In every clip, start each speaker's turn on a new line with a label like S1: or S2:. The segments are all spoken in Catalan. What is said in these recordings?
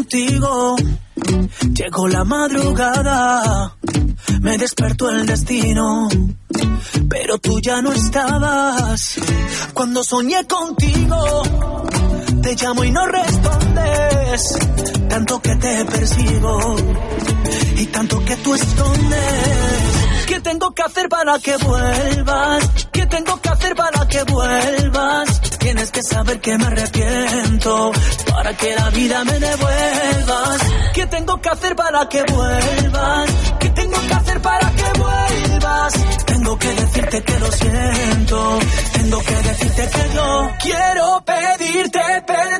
S1: contigo. Llegó la madrugada, me despertó el destino, pero tú ya no estabas. Cuando soñé contigo, te llamo y no respondes, tanto que te persigo y tanto que tú escondes. ¿Qué tengo que hacer para que vuelvas? ¿Qué tengo que hacer para que vuelvas? Tienes que saber que me arrepiento para que la vida me devuelvas. ¿Qué tengo que hacer para que vuelvas? ¿Qué tengo que hacer para que vuelvas? Tengo que decirte que lo siento. Tengo que decirte que
S2: no quiero
S1: pedirte perdón.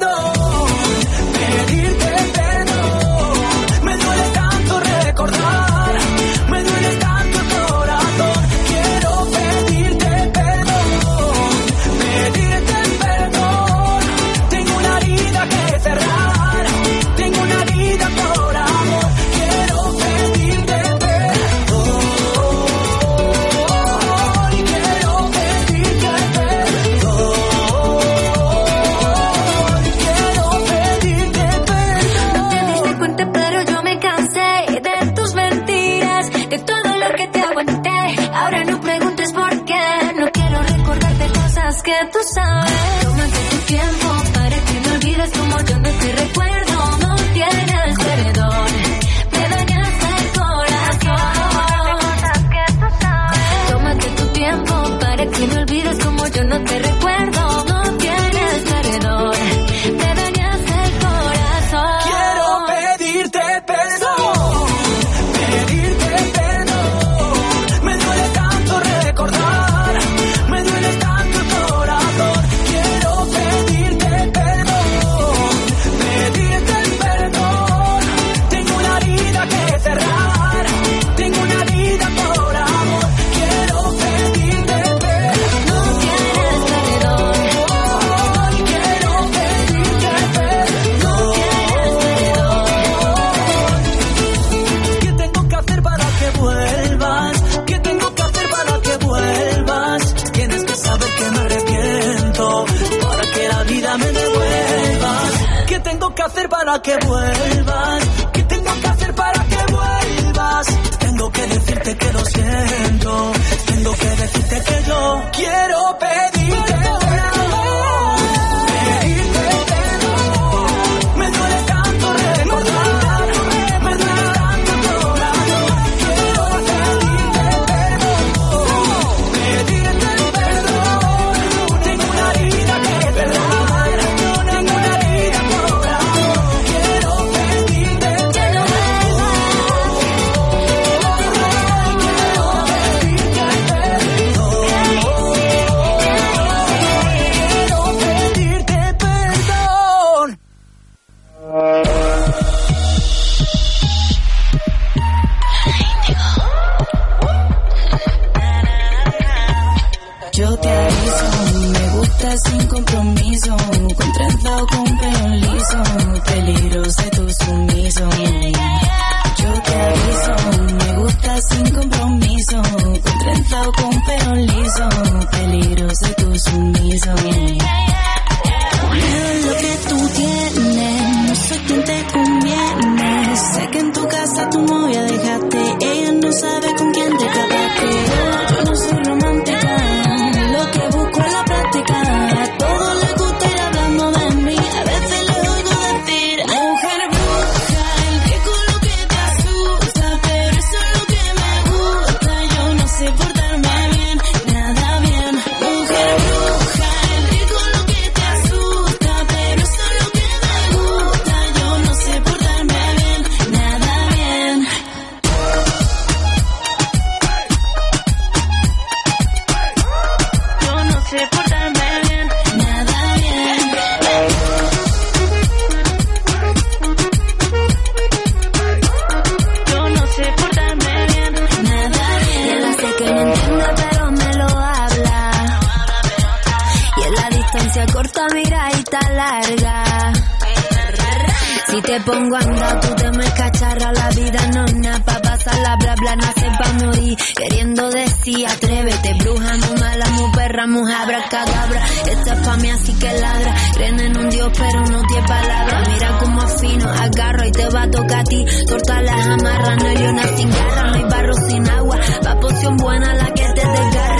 S3: Te
S2: pongo a andar, tú te me cacharra, la vida no es nada pa' pasarla, bla bla, nace pa' morir, queriendo decir, atrévete, bruja, mu mala, mu perra, mu jabra, cadabra, esta es así que ladra, creen en un dios
S4: pero no tiene palabra, mira como afino, agarro y te va a tocar a ti, corta las amarras, no hay una sin garra, no hay barro sin agua, la poción buena la que te desgarra,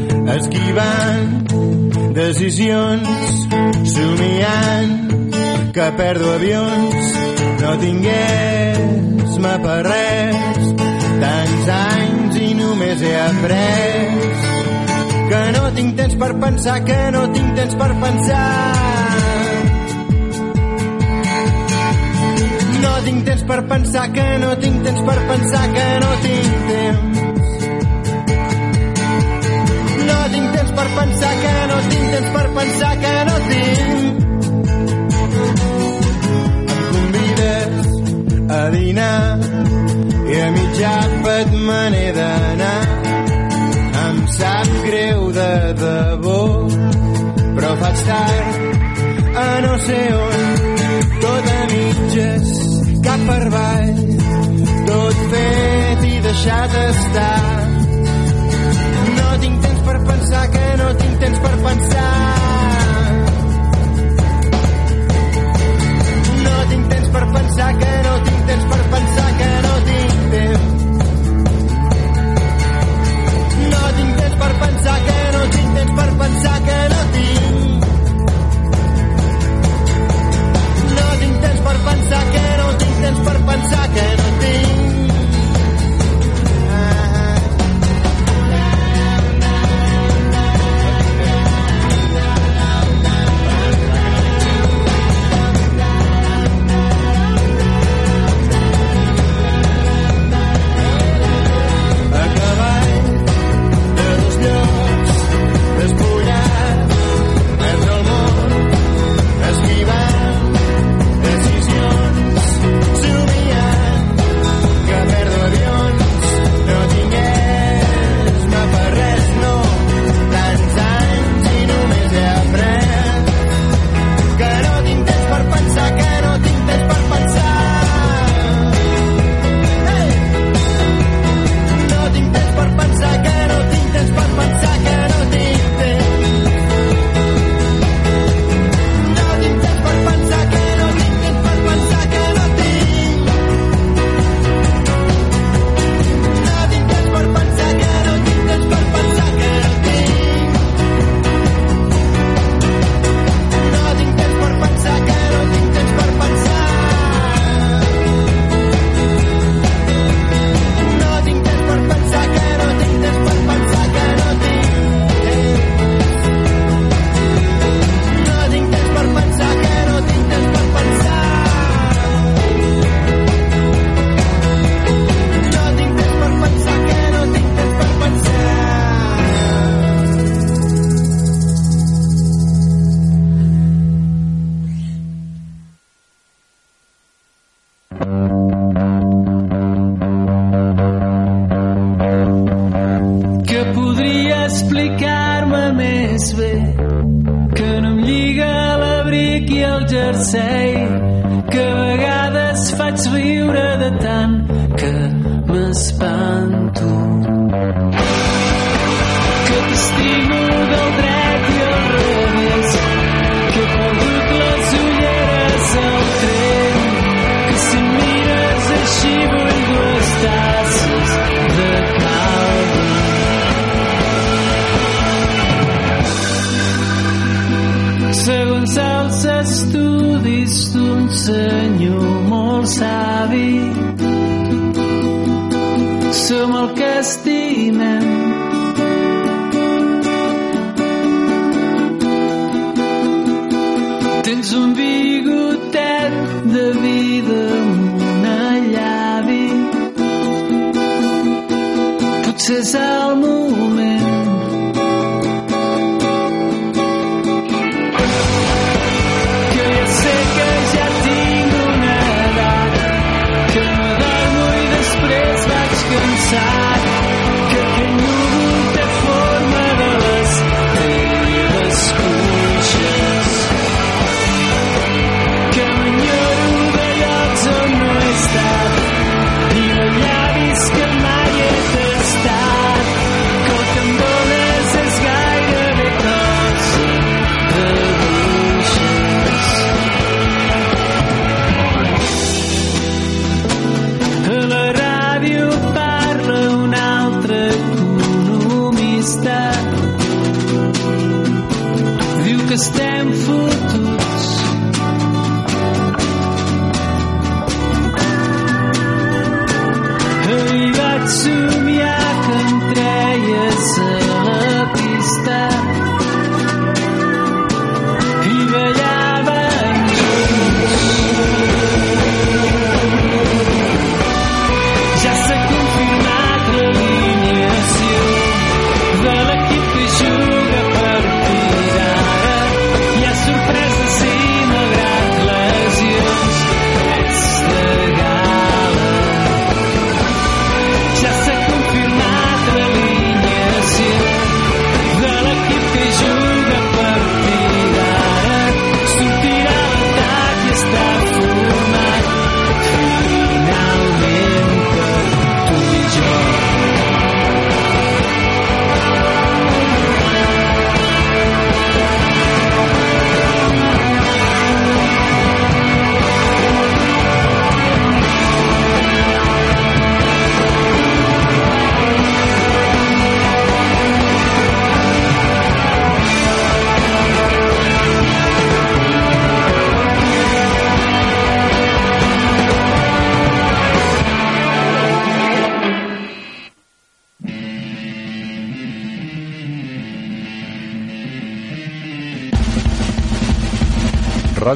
S5: esquivant decisions, somiant que perdo avions, no tingués-me per res, tants anys i només he après que no tinc temps per pensar, que no tinc temps per pensar. No tinc temps per pensar, que no tinc temps per pensar, que no tinc temps. Per pensar, que no tinc temps per pensar, que no tinc. Em convides a dinar i a mig àpat me n'he d'anar. Em sap greu de debò, però faig tard a no sé on, tot a mitges, cap per avall, tot fet i deixat estar. Per pensar, que no tinc temps per pensar. No tinc temps per pensar, que no tinc temps per pensar, que no tinc temps. No tinc temps per pensar, que no tinc temps per
S6: stem for.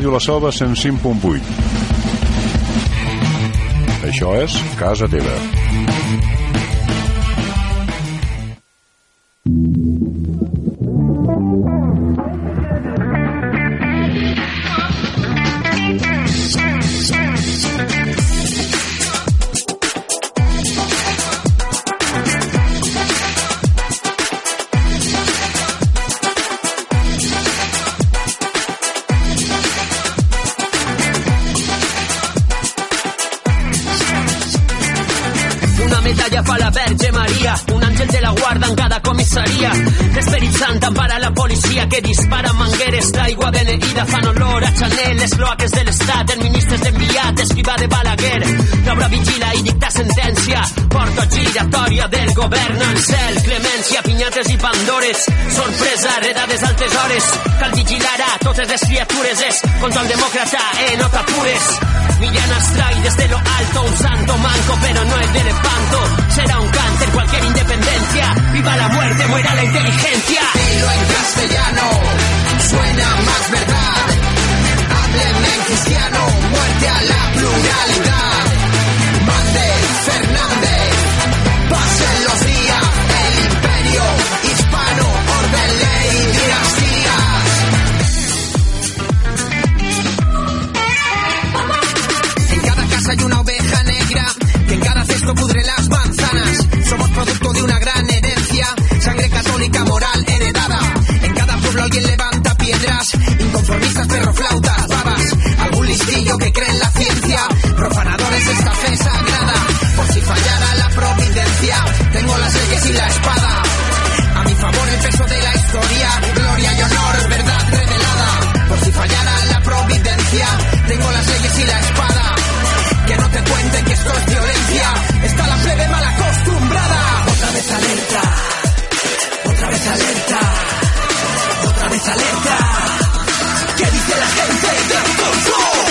S6: Ràdio La
S7: Selva 105.8. Això és Casa Teva.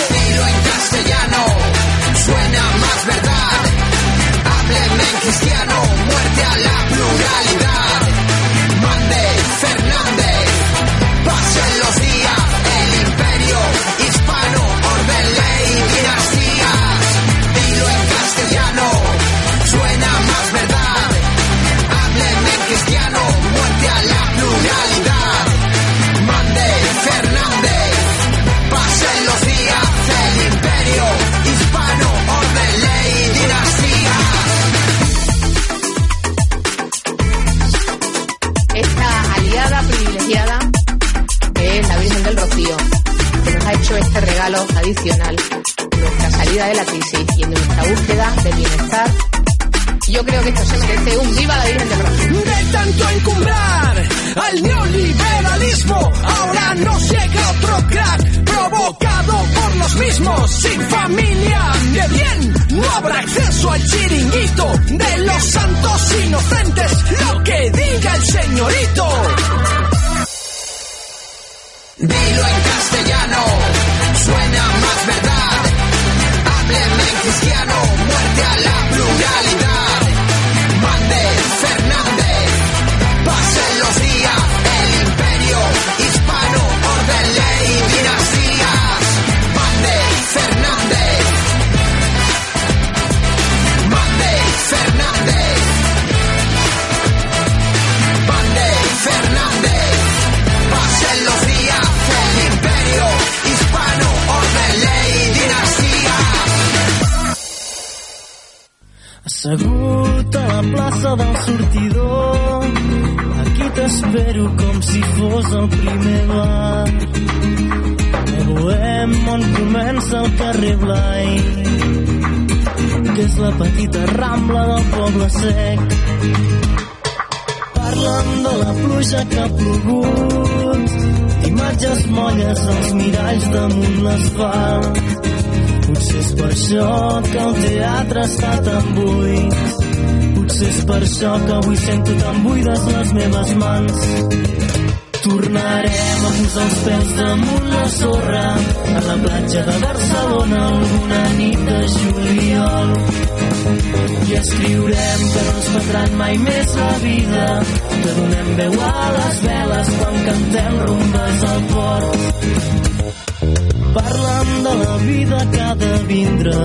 S8: Dilo en castellano, suena más verdad.
S9: Hábleme en cristiano, muerte a la pluralidad.
S10: Señorito. T'espero com si fos el primer bar A Bohem on comença el carrer Blai que és la petita rambla del poble sec. Parlen de la pluja que ha plogut imatges molles als miralls damunt l'asfalt. Potser és per això que el teatre està tan buit. Potser és per això que avui sento tan buides les meves mans. Tornarem a posar els peus damunt la sorra a la platja de Barcelona alguna nit de juliol. I escriurem que no ens prendran mai més la vida, que donem veu a les veles quan cantem rumbes al port. Parlen de la vida que ha de vindre,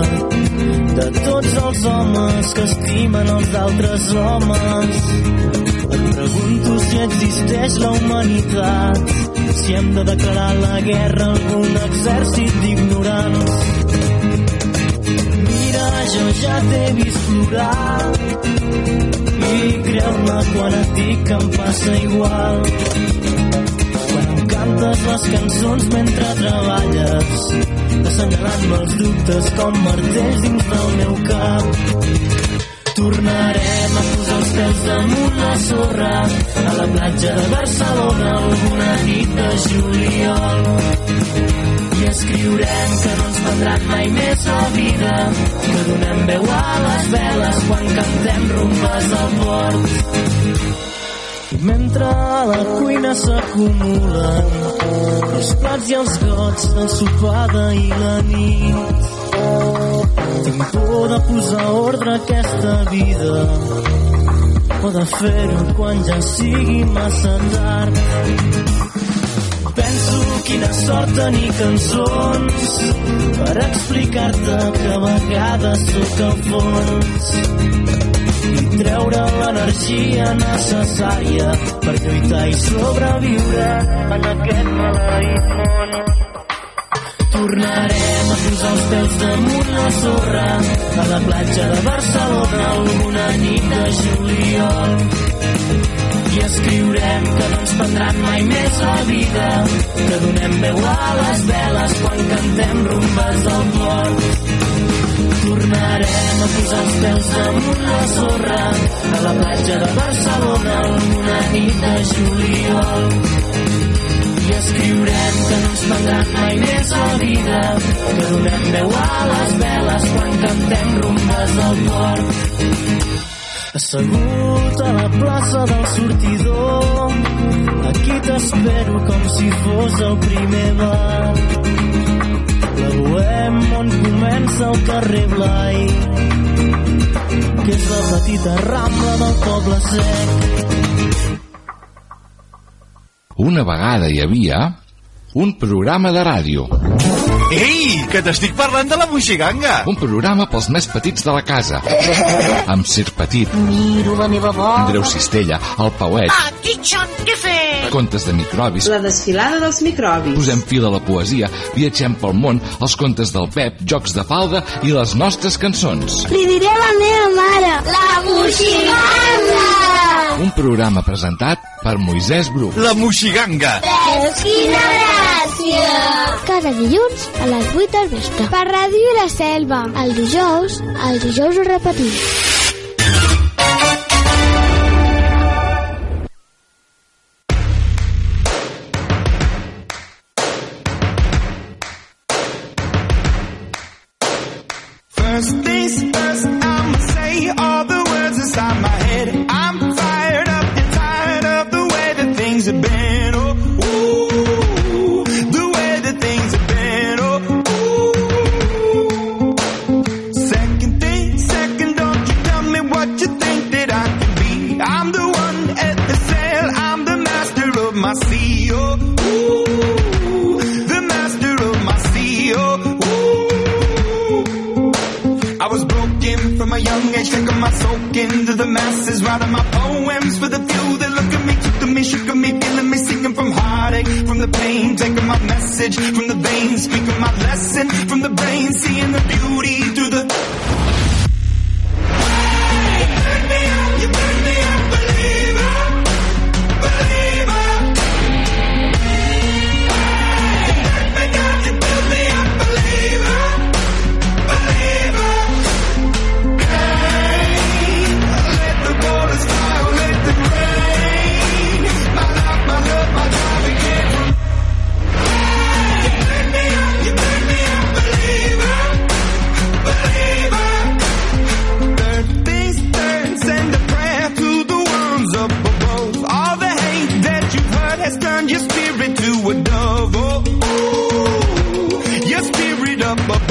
S10: de tots els homes que estimen els altres homes. Em pregunto si existeix la humanitat, si hem de declarar la guerra a algun exèrcit d'ignorants. Mira, jo ja t'he vist plorar i creu-me quan et dic que em passa igual. Cantes les cançons mentre treballes, assenyalant-me els dubtes com martells dins del meu cap. Tornarem a posar els peus damunt la sorra a la platja de Barcelona alguna nit de juliol. I escriurem que no ens prendran mai més la vida, que donem veu a les veles quan cantem rumbes al port. Mentre a la cuina s'acumulen els plats i els gots del sopar d'ahir la nit. Tinc por de posar ordre a aquesta vida o de fer-ho quan ja sigui massa tard. Penso quina sort tenir cançons per explicar-te que a vegades sóc al fons i treure l'energia necessària per lluitar i sobreviure en aquest maleït món. Tornarem a posar els peus damunt la sorra a la platja de Barcelona alguna nit de juliol. I escriurem que no ens prendran mai més la vida, que donem veu a les veles quan cantem rumbes del port. Tornarem a posar els peus damunt la sorra a la platja de Barcelona alguna nit de juliol. I escriurem que no ens prendran mai més la vida, que donem veu a les veles quan cantem rumbes del port. Assegut a la plaça del sortidor, aquí t'espero com si fos el primer bar. La Bohem on comença el carrer Blai, que és la petita rambla del poble sec.
S11: Una vegada hi havia un programa de ràdio.
S12: Ei, que t'estic parlant de la Moixiganga!
S11: Un programa pels més petits de la casa. Amb Sir Petit,
S13: Miro la meva bola.
S11: Andreu Cistella, el Pauet,
S13: Aquí, John, què fes?
S11: contes de microbis,
S14: La desfilada dels microbis.
S11: posem fil a la poesia, viatgem pel món, els contes del Pep, jocs de falda i les nostres cançons.
S13: Li diré a la meva mare. La moixiganga!
S11: Un programa presentat per Moisès Bru.
S12: La Moixiganga!
S13: Veus Gràcies!
S15: Cada dilluns a les 8 del vespre.
S13: Per Ràdio La Selva.
S15: El dijous, el dijous ho repetim.
S16: number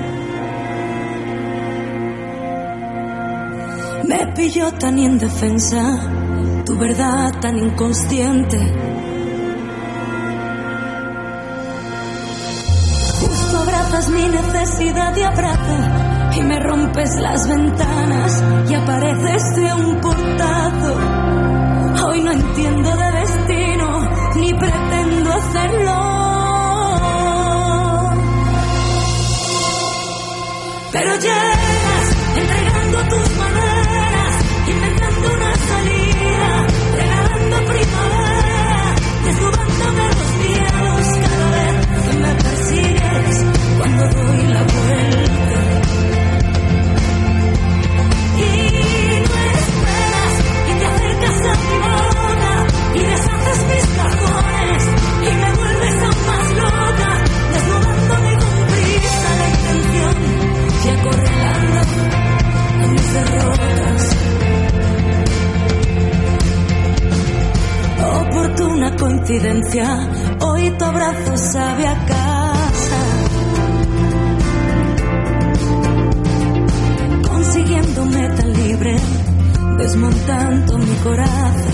S17: Pilló tan indefensa, tu verdad tan inconsciente. Justo abrazas mi necesidad de abrazo y me rompes las ventanas y apareces de un portazo. Hoy no entiendo de destino ni pretendo hacerlo. Pero llegas coincidencia, hoy tu abrazo sabe a casa. Consiguiéndome tan libre, desmontando mi corazón.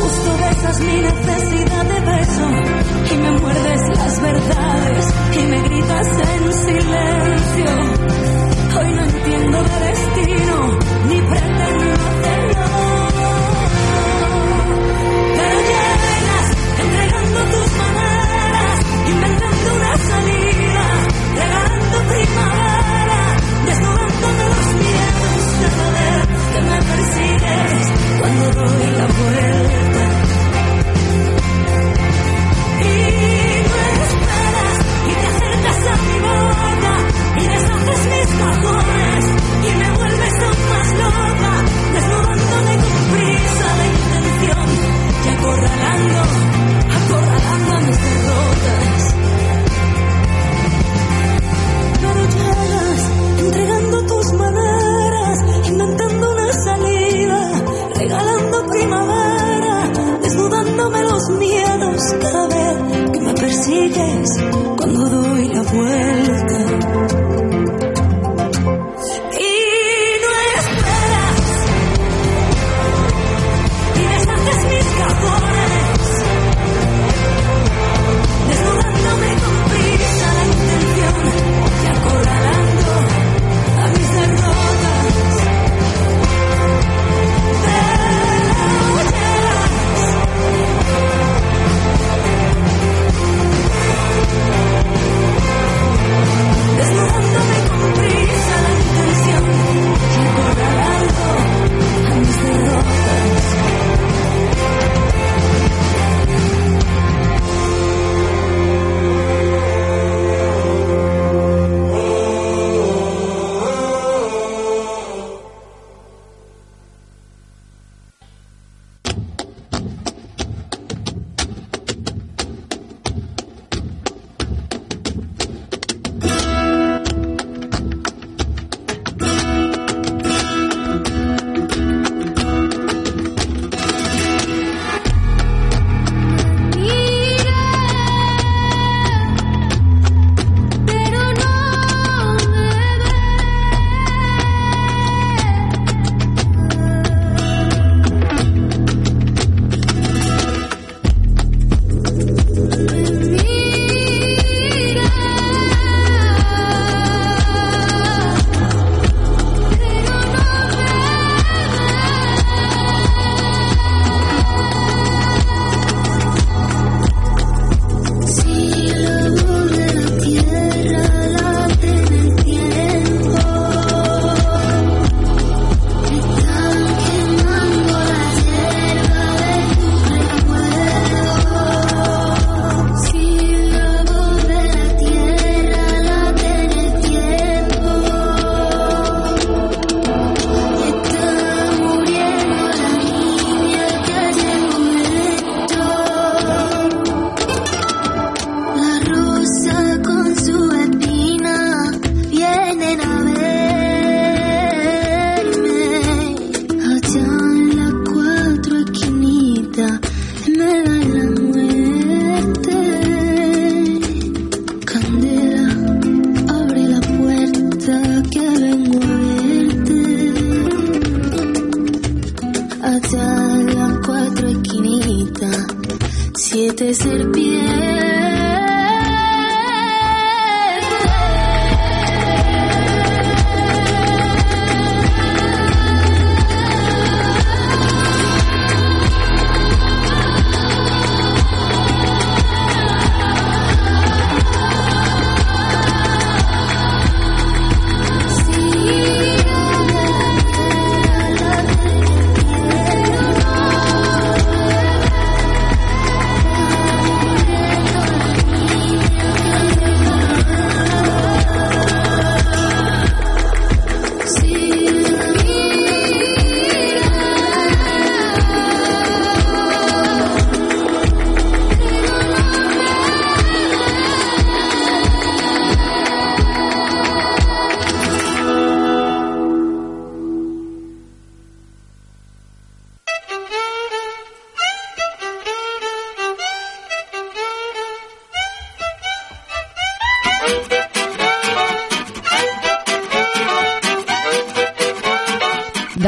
S17: Justo besas mi necesidad de beso y me muerdes las verdades y me gritas en silencio. Hoy no entiendo de destino ni pretendo hacerlo. cuando doy la vuelta. Y no esperas y te acercas a mi boca y
S4: deshaces mis cajones y me vuelves aún más loca, desnudándome con prisa la intención y acorralando.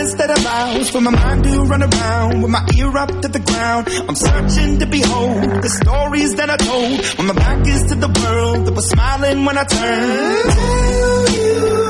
S15: Silence that allows for my mind to run around with my ear up to the ground. I'm searching to behold the stories that I told when my back is to the world that was smiling when I turned. Tell you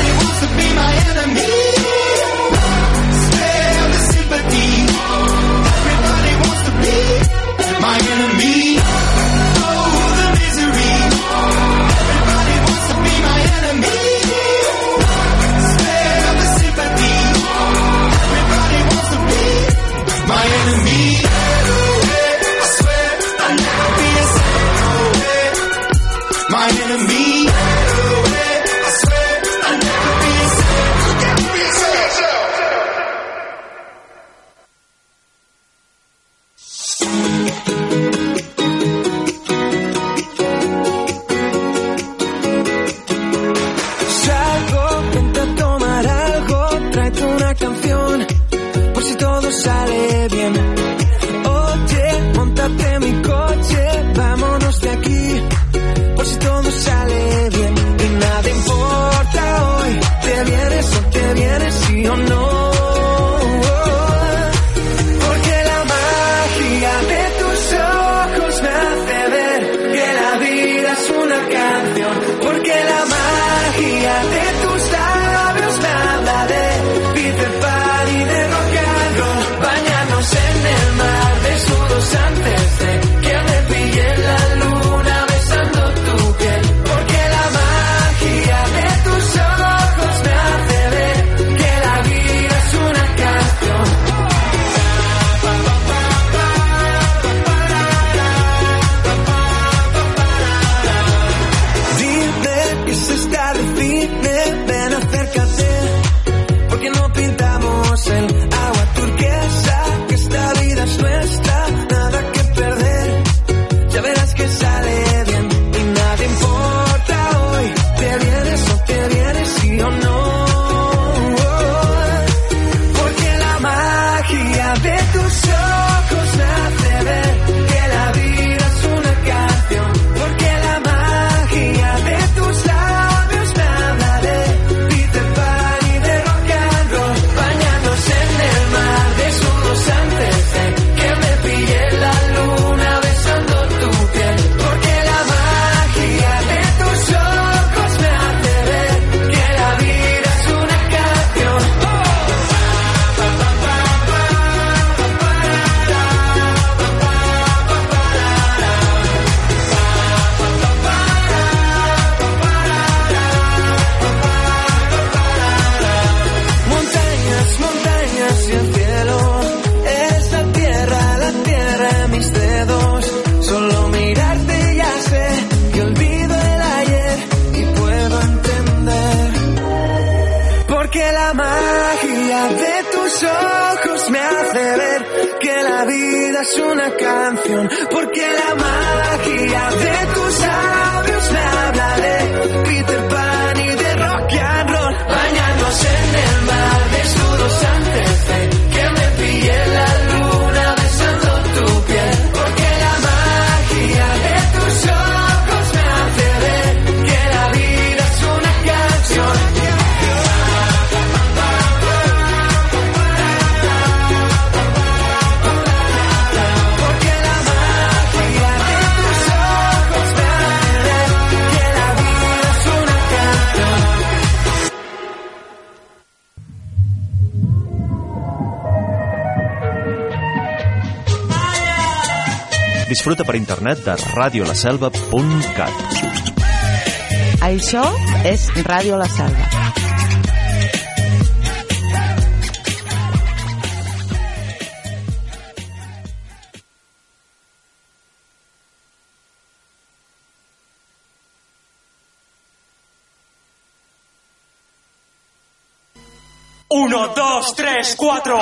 S15: to be my enemy.
S18: internet de radiolaselva.cat.
S19: Això és Ràdio La Selva.
S20: Uno, dos, tres, cuatro.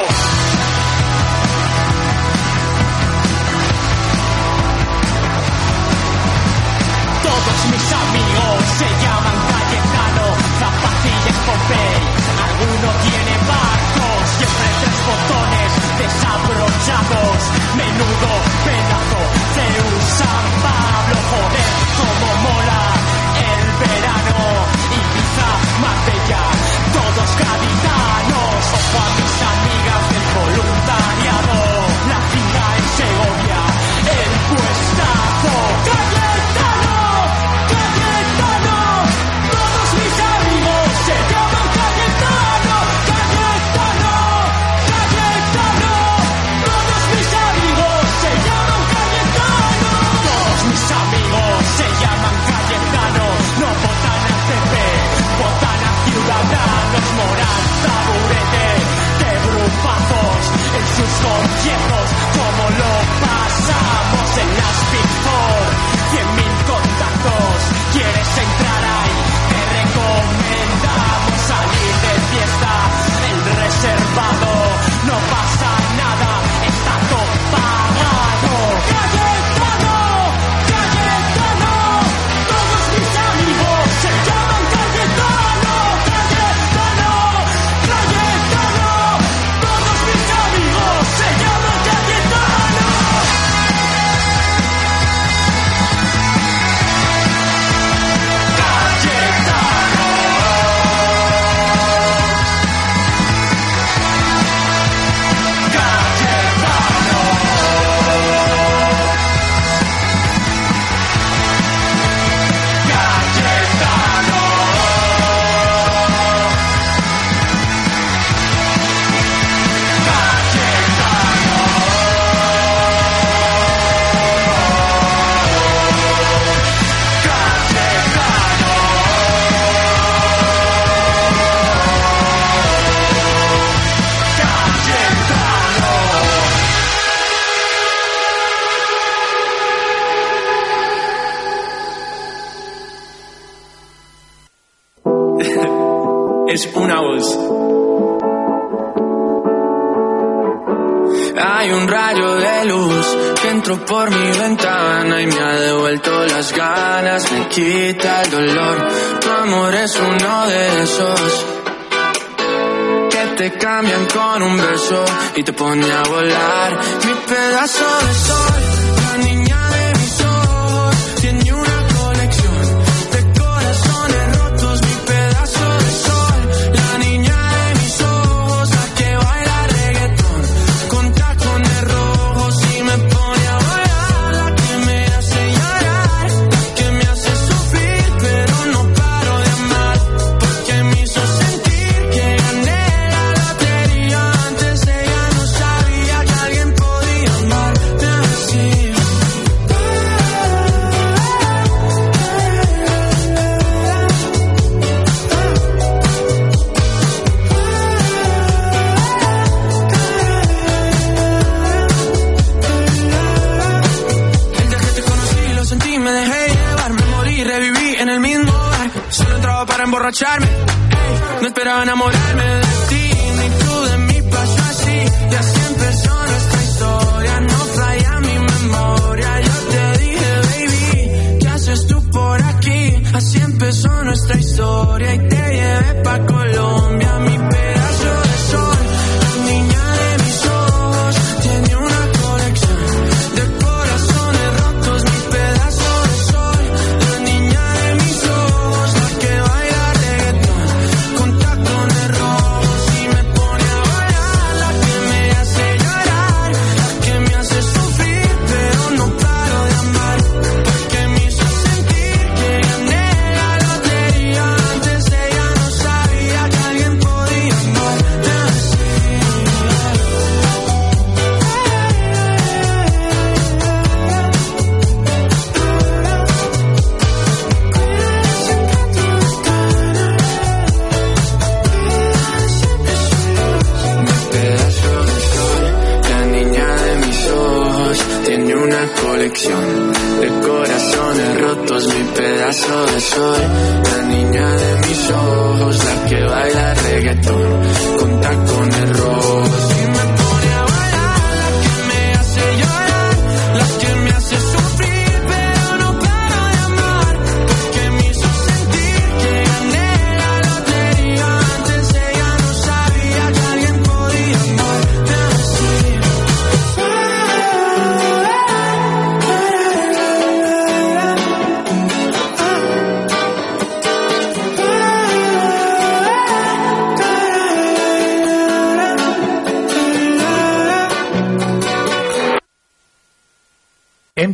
S20: historia y te llevé pa' Colombia, mi pedazo de sol,
S21: las
S22: niñas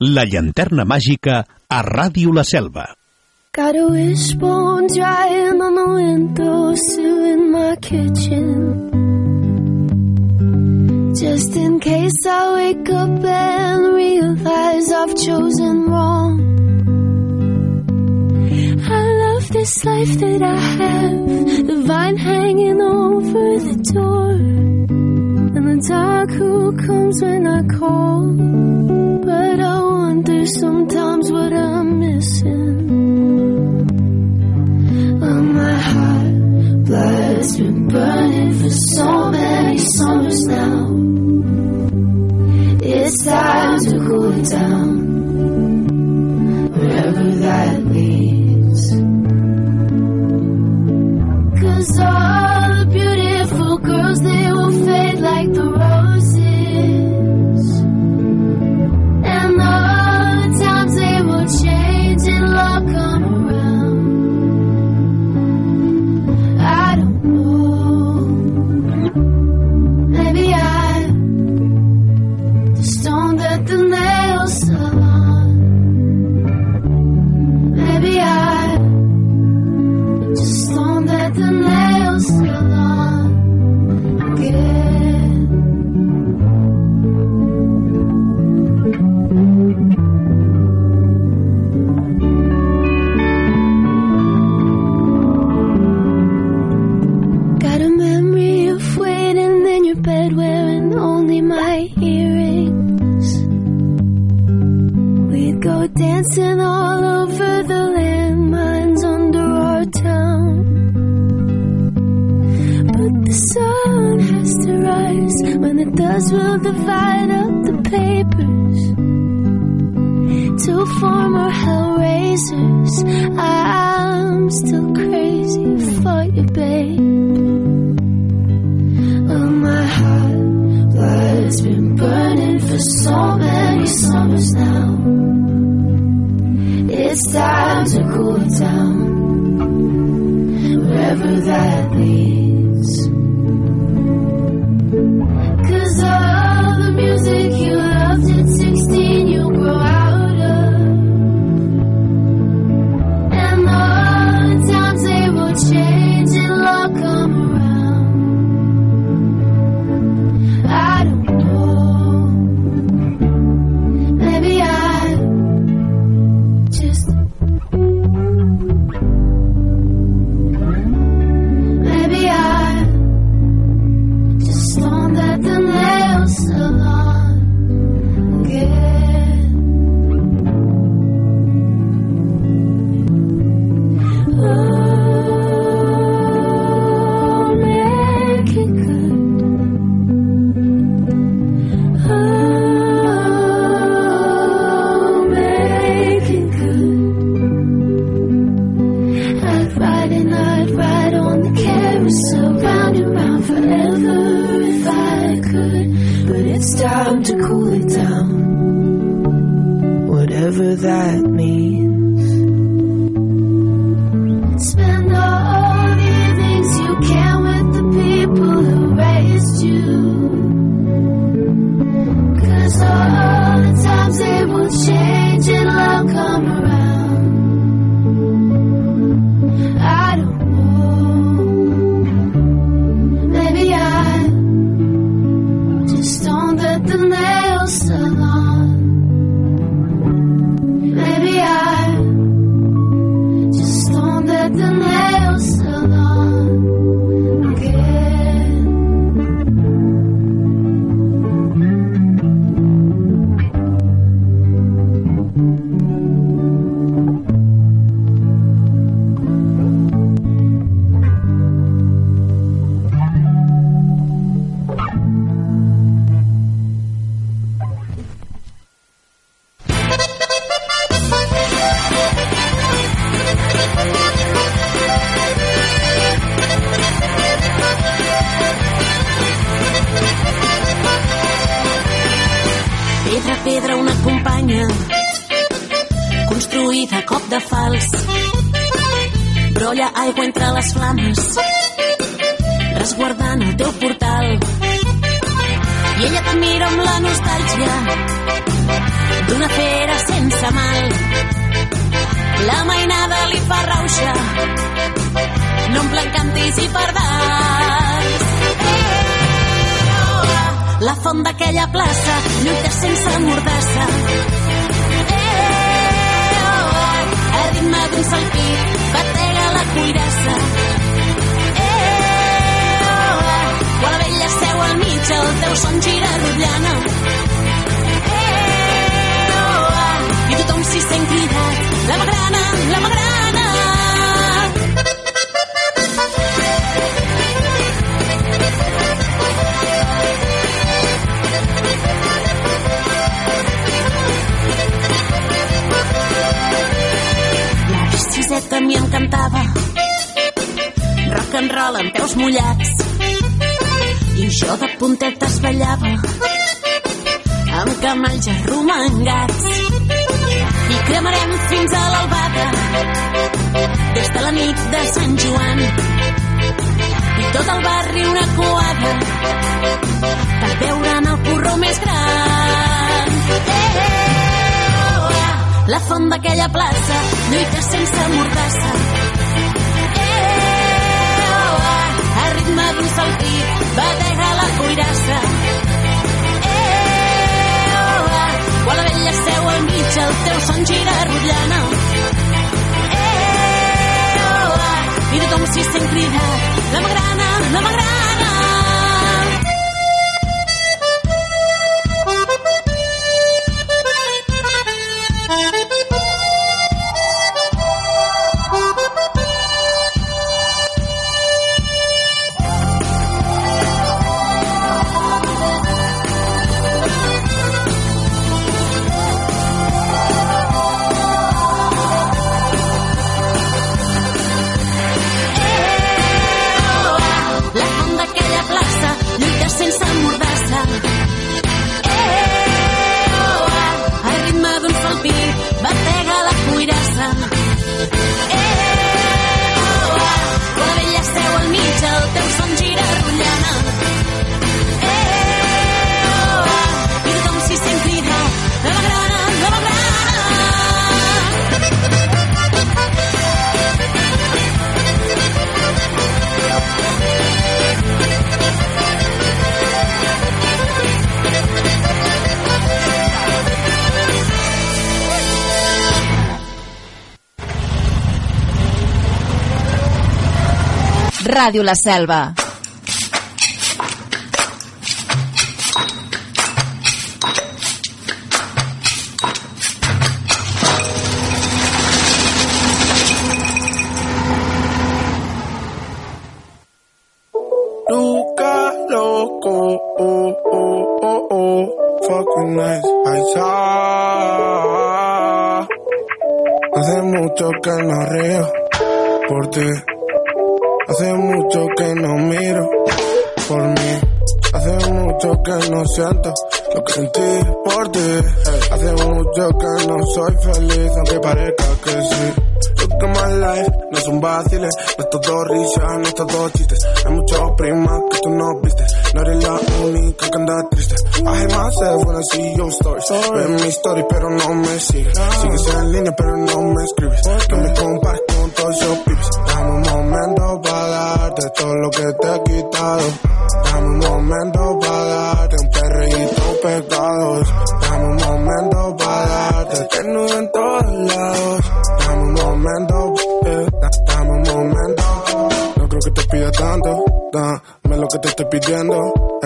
S23: la llanterna màgica a Ràdio La Selva.
S3: Got a wishbone drying on the windowsill in my kitchen. Just in case I wake up and realize I've chosen wrong. I love this life that I have, the vine hanging over the door, the dark who comes when I call. But I wonder sometimes what I'm missing. Oh, my heart, blood's been burning for so many summers now. It's time to cool it down, wherever that leads. Cause all the beautiful girls, like the divide up the papers. Two former hellraisers.
S4: Jo de puntetes ballava amb camalls arromangats. I cremarem fins a l'albada des de la nit de Sant Joan. I tot el barri una coada per veure'n el porró més gran. Eh, oh, ah, la font d'aquella plaça lluita sense mordassa. Eh, oh, ah, a ritme d'un saltí batega quan la vella seu al mig el teu son gira rotllana eh, oh, ah, i tothom s'hi sent cridat la magrana, la magrana
S24: Ràdio La Selva.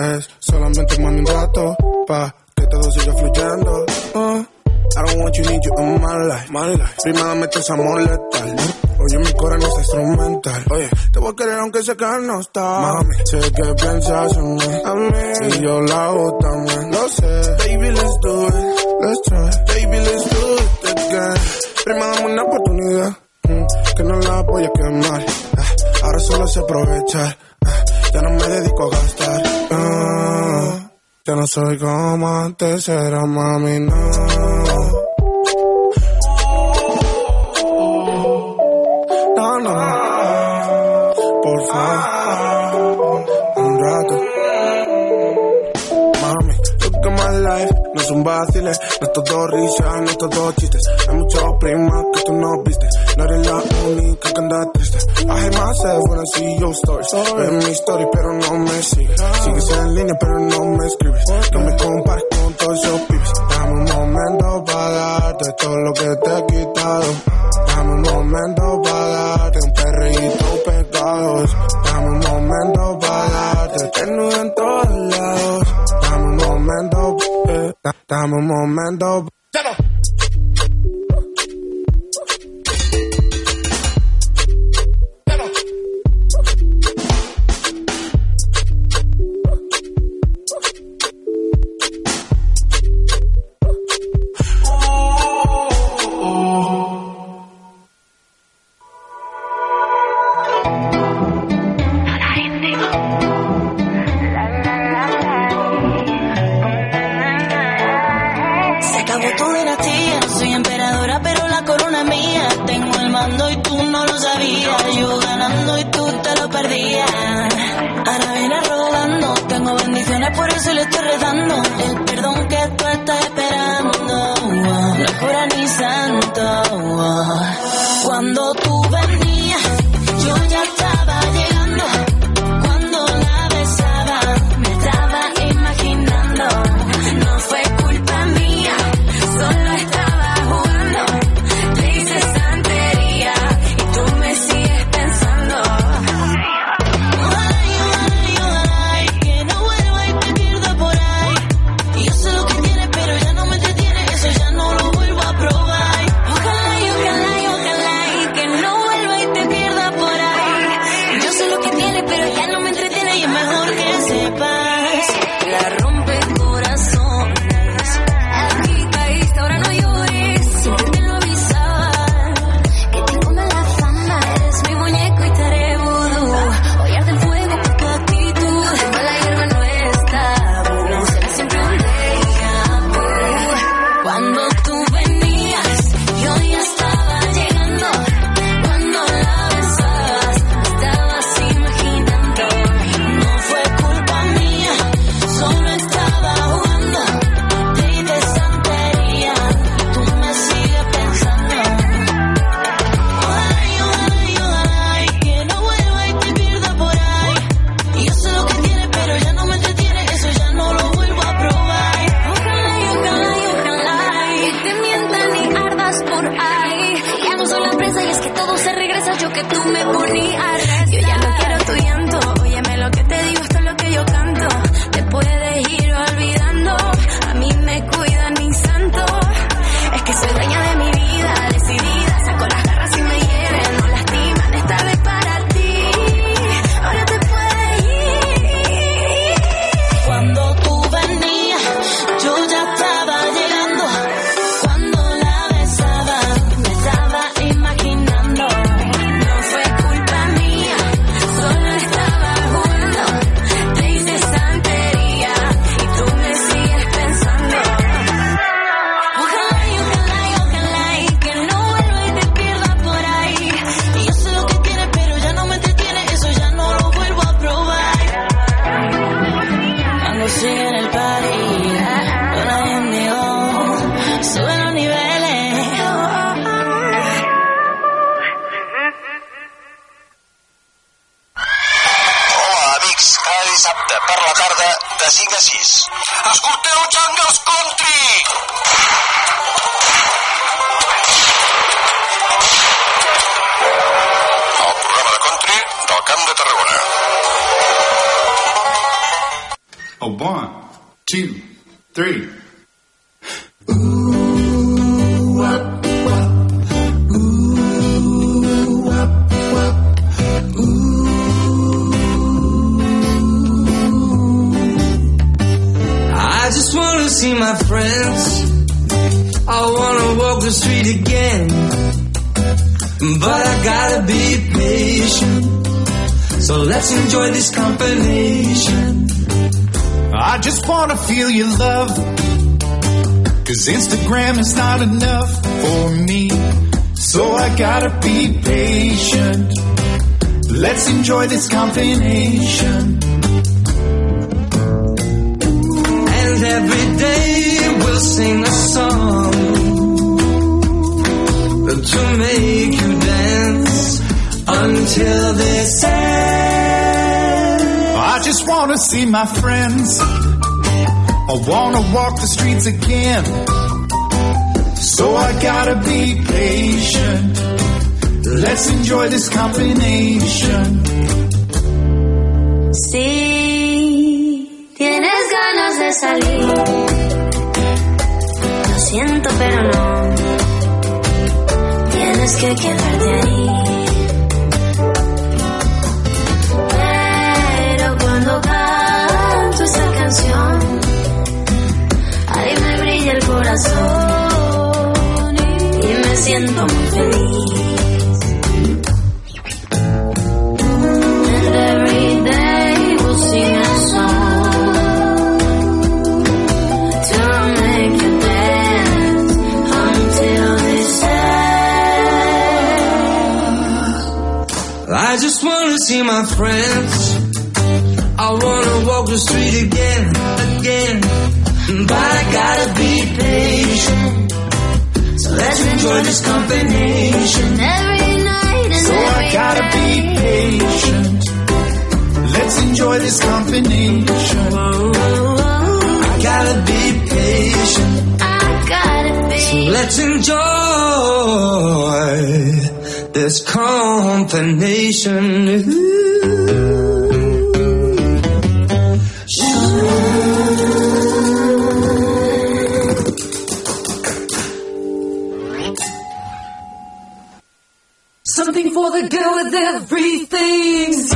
S25: Es solamente más un rato. Pa' que todo siga fluyendo. Uh, I don't want you, need you in my life. My life. Prima, metes amor letal. Oye, mi corazón es instrumental. Oye, te voy a querer aunque sé que no está. Mami, sé que piensas en mí. A mí. Y yo la hago también. Lo sé. Baby, let's do it. Let's try. Baby, let's do it again. Prima, dame una oportunidad. mm, que no la voy a quemar. Ah, ahora solo sé aprovechar. Ah, ya no me dedico a gastar. Yo no soy como antes era, mami, no.
S4: No, no. Por favor, un rato. Mami, look at my life, no son vaciles. No todo risa, no es todo chistes. Hay muchas primas que tú no viste. No eres la única que anda triste. I hate myself when I see your stories. Ves mi historia, pero no me sigues. Sigues en línea, pero no me escribes. No me compares con todos esos pibes. Dame un momento para darte todo lo que te he quitado. Dame un momento para darte un perrito pecados. Dame un momento para darte en todos lados. momento, eh, dame un.
S10: the
S15: streets again. So I gotta be patient. Let's enjoy this combination.
S4: Si tienes ganas de salir, lo siento, pero no. Tienes que quedarte ahí. corazón y me siento muy feliz.
S26: I just wanna see my friends. I wanna walk the street again. enjoy this combination
S4: every night and
S15: so
S4: every I
S15: gotta day. be patient. Let's enjoy this combination.
S26: I gotta be patient.
S4: I gotta be.
S26: So let's enjoy this combination.
S27: to with everything.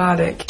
S28: melodic.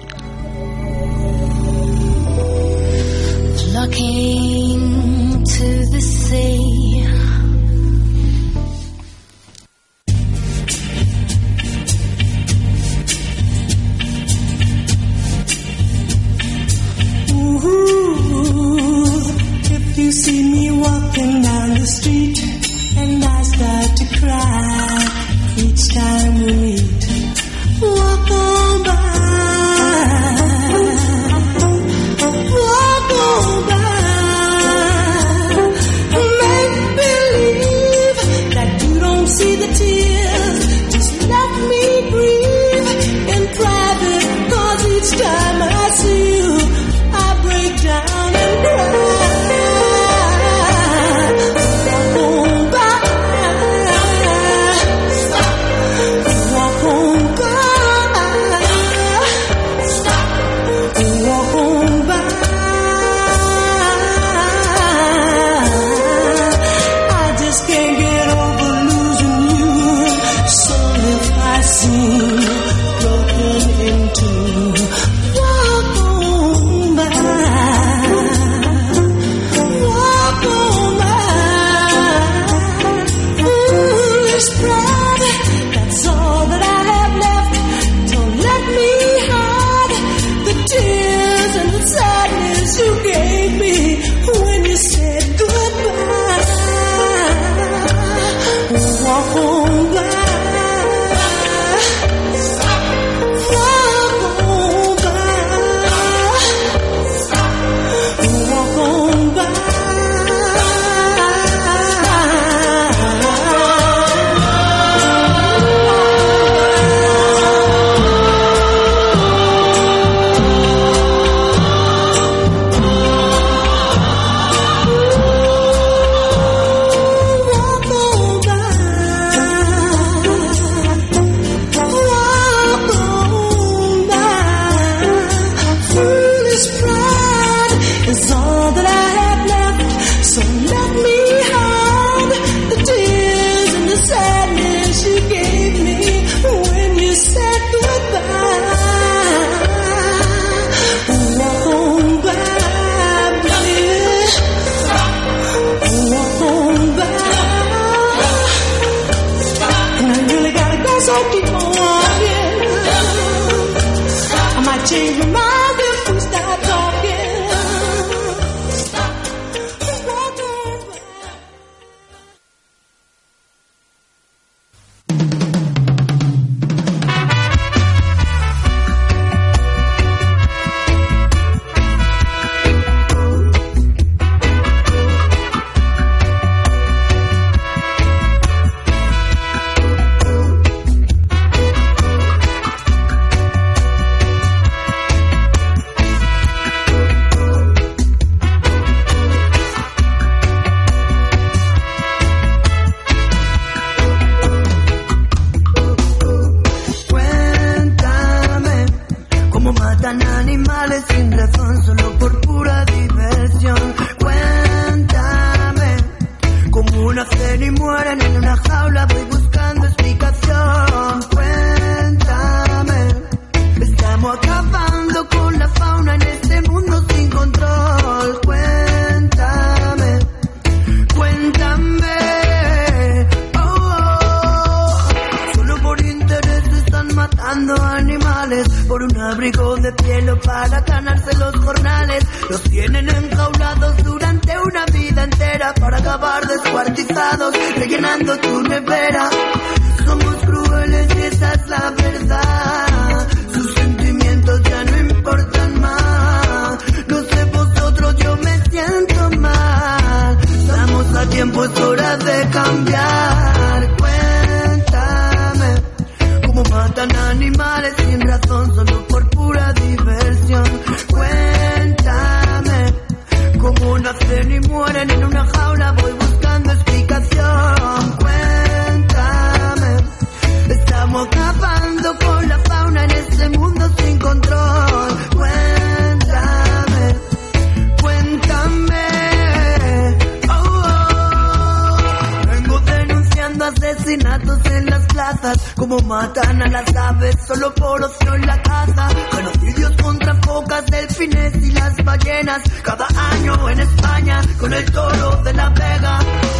S29: asesinatos en las plazas, como matan a las aves solo por ocio en la caza, genocidios contra focas, delfines y las ballenas, cada año en España con el toro de la vega,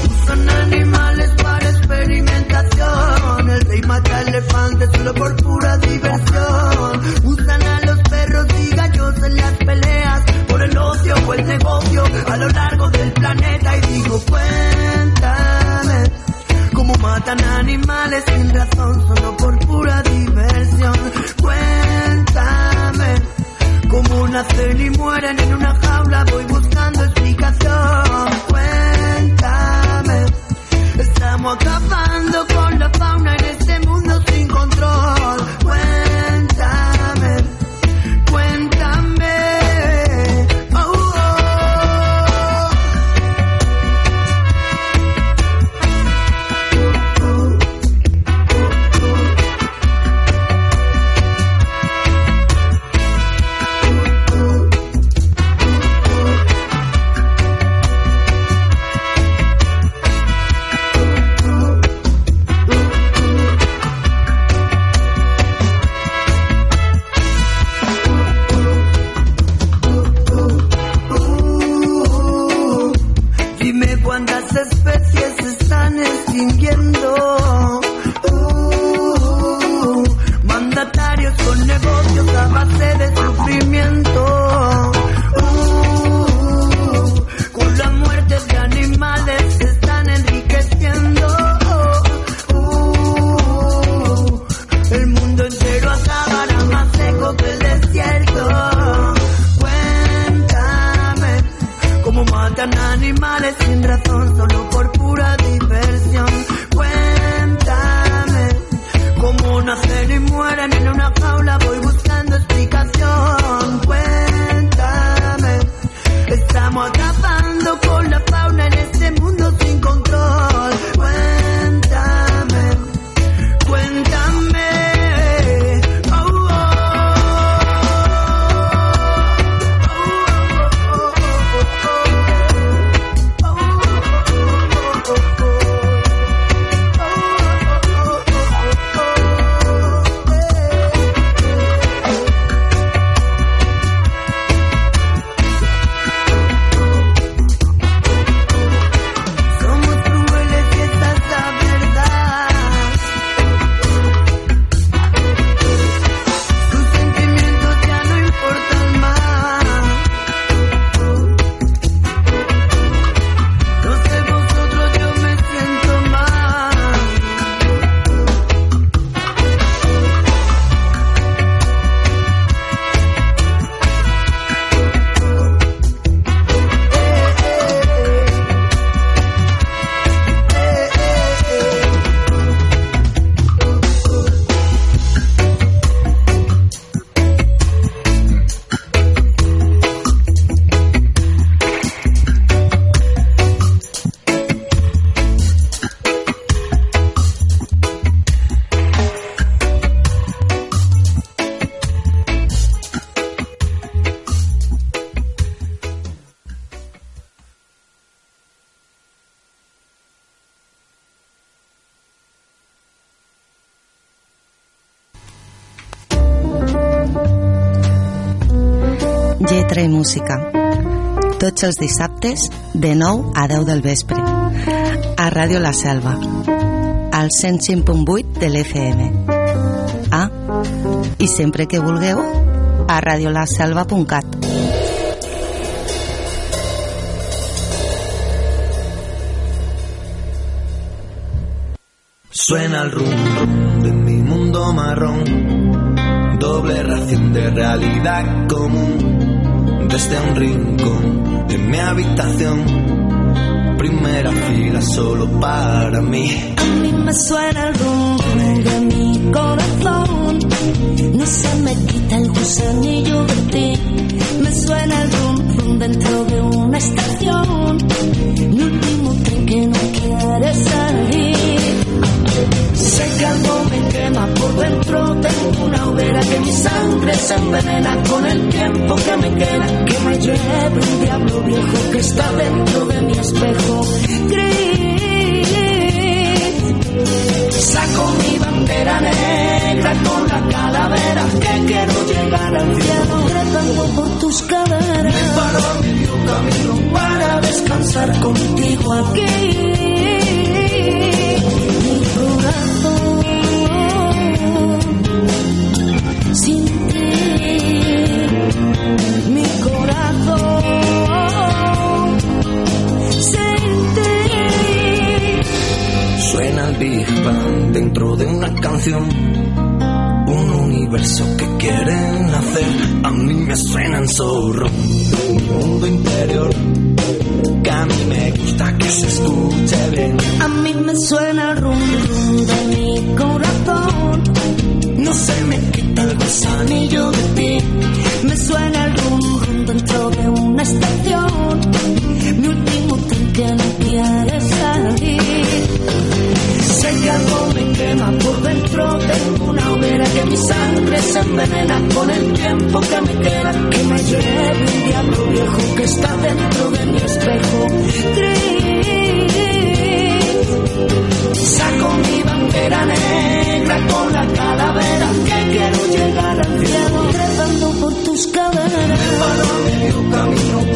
S29: usan animales para experimentación, el rey mata elefantes solo por pura diversión, usan a los perros y gallos en las peleas, por el ocio o el negocio a lo largo del planeta. Y digo pues matan animales sin razón, solo por pura diversión. Cuéntame cómo nacen y mueren en una jaula, voy buscando explicación. Cuéntame, estamos acabados.
S19: Lletra i música. Tots els dissabtes, de 9 a 10 del vespre. A Ràdio La Selva, al 105.8 de l'FM. Ah, i sempre que vulgueu, a radiolaselva.cat.
S30: Suena el rum de mi mundo marrón, doble ración de realidad común, desde un rincón de mi habitación, primera fila solo para mí.
S4: A mí me suena el rum rum de mi corazón. No se me quita el gusanillo de ti. Me suena el rum rum dentro de una estación. Mi último tren que no quiere salir. Me quema dentro. Tengo una hoguera que mi sangre se envenena con el tiempo que me queda. Que me lleve un diablo viejo que está dentro de mi espejo. Saco mi bandera negra con la calavera que quiero llegar al cielo rezando por tus caderas. Me paro a medio camino para descansar contigo aquí.
S30: Bang dentro de una canción. Un universo que quieren hacer. A mí me suenan zorro. Mi mundo interior. Que a mí me gusta que se escuche bien.
S4: A mí me suena el rum rum de mi corazón.
S30: No se me quita el gusanillo de ti.
S4: Me suena el rum rum dentro de una estación. Sangre se envenena con el tiempo que me queda. Que me lleve un diablo viejo que está dentro de mi espejo. Saco mi bandera negra con la calavera que quiero llegar al cielo trepando por tus caderas. Me paro a medio camino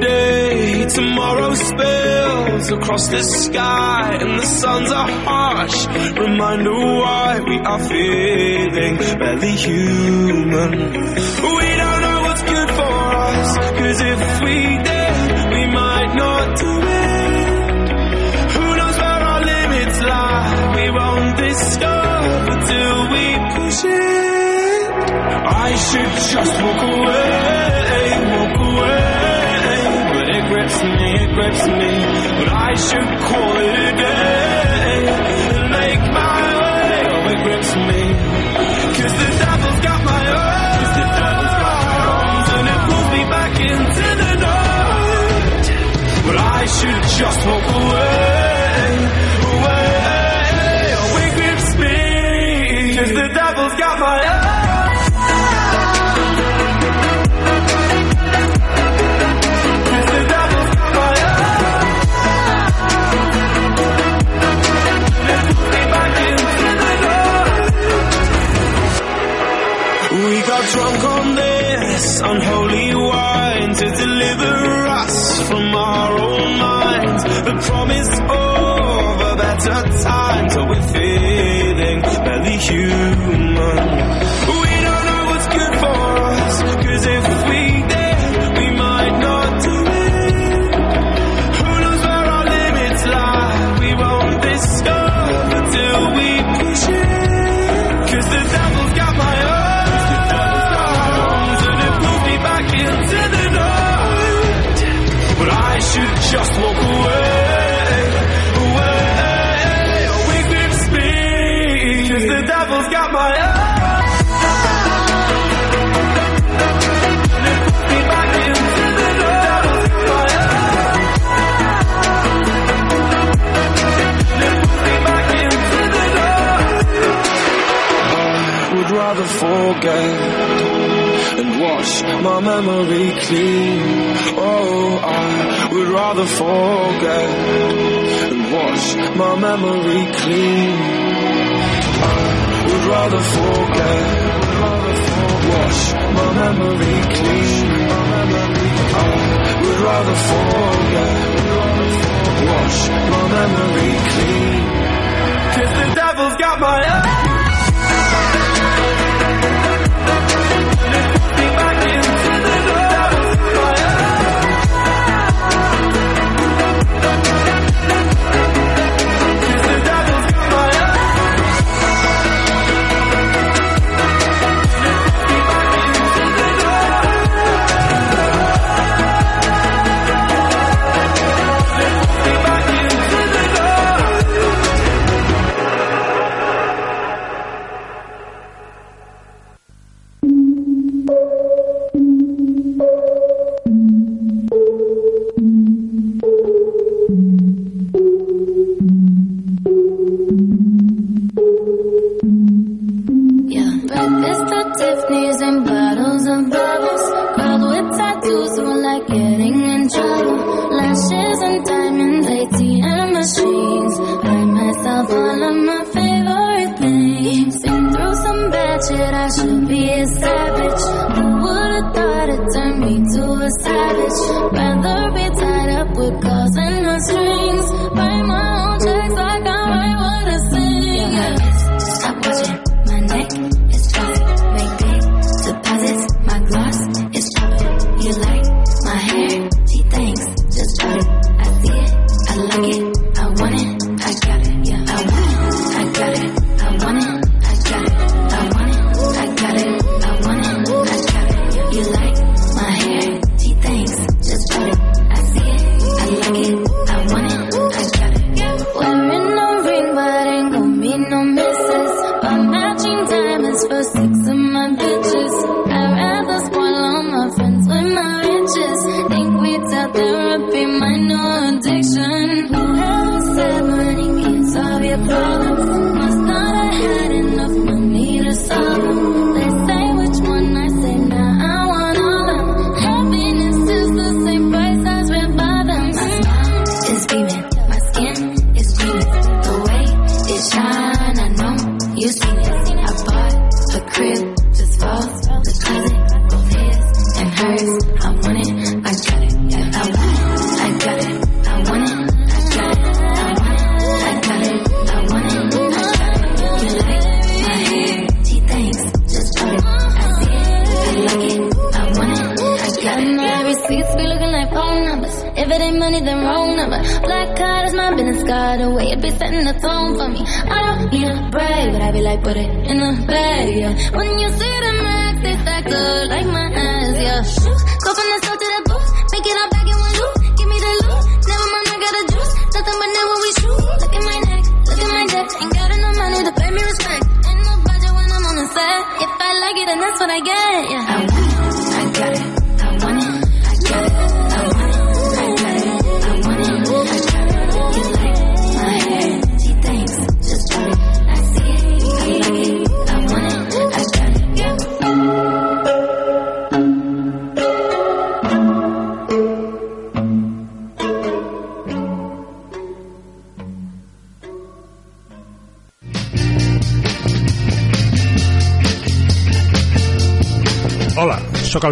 S31: today, tomorrow spills across the sky, and the suns are harsh. Reminder why we are feeling barely human. We don't know what's good for us, cause if we did, we might not do it. Who knows where our limits lie? We won't discover till we push it. I should just walk away. separates me, but I should call it a day and make my way. Oh, it grips me, cause the devil's got my arms, the devil's got my arms, and it pulls me back into the night. But I should just walk away. on holy wine to deliver us from our own minds. The promise of a better time, so we're feeling barely human. forget and wash my memory clean. Oh, I would rather forget and wash my memory clean. I would rather forget, wash my memory clean. I would rather forget, wash my memory clean. Cause the devil's got my.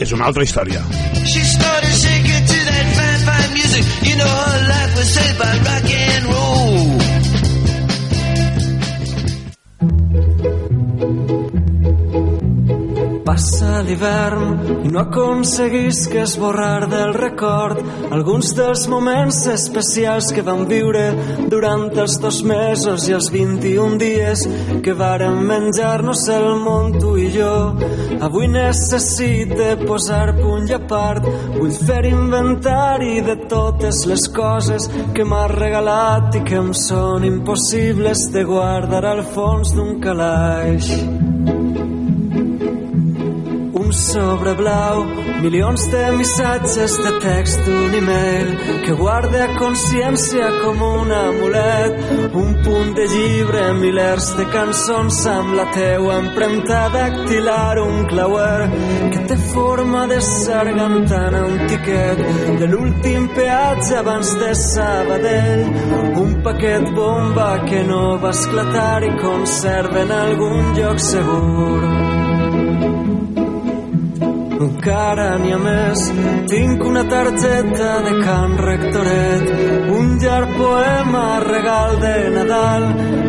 S32: és una altra història.
S33: She started shaking to that fine, fine music. You know her life was saved by rock
S34: Passa l'hivern. I no aconseguisc esborrar del record alguns dels moments especials que vam viure durant els dos mesos i els 21 dies que vàrem menjar-nos el món tu i jo. Avui necessite posar punt i a part, vull fer inventari de totes les coses que m'has regalat i que em són impossibles de guardar al fons d'un calaix sobre blau, milions de missatges de text d'un e-mail que guarde a consciència com un amulet, un punt de llibre, milers de cançons amb la teua empremta dactilar, un clauer que té forma de sargantant un tiquet de l'últim peatge abans de Sabadell, un paquet bomba que no va esclatar i conserva en algun lloc segur. Encara n'hi ha més, tinc una targeta de Can Rectoret, un llarg poema regal de Nadal,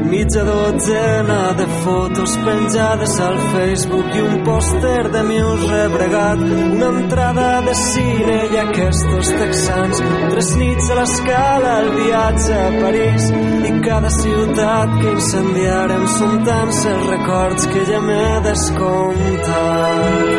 S34: mitja dotzena de fotos penjades al Facebook i un pòster de Muse rebregat, una entrada de cine i aquests texans, tres nits a l'escala, el viatge a París i cada ciutat que incendiarem són tants els records que ja m'he descomptat.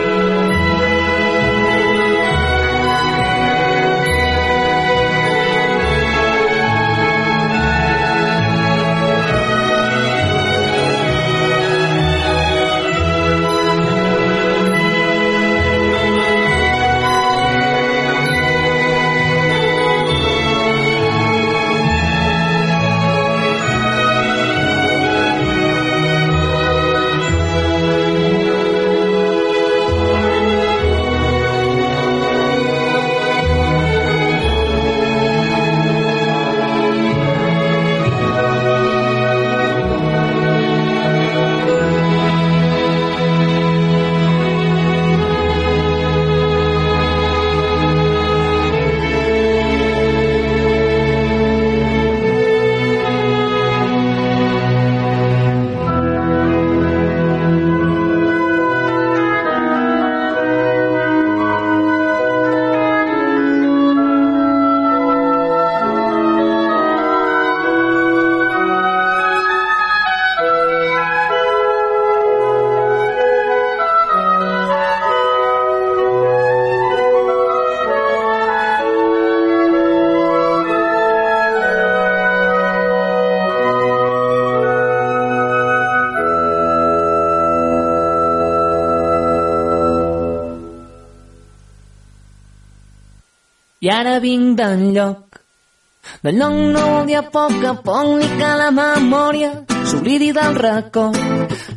S10: Ara vinc d'enlloc. De lloc no vol dir a poc a poc ni que la memòria s'oblidi del record.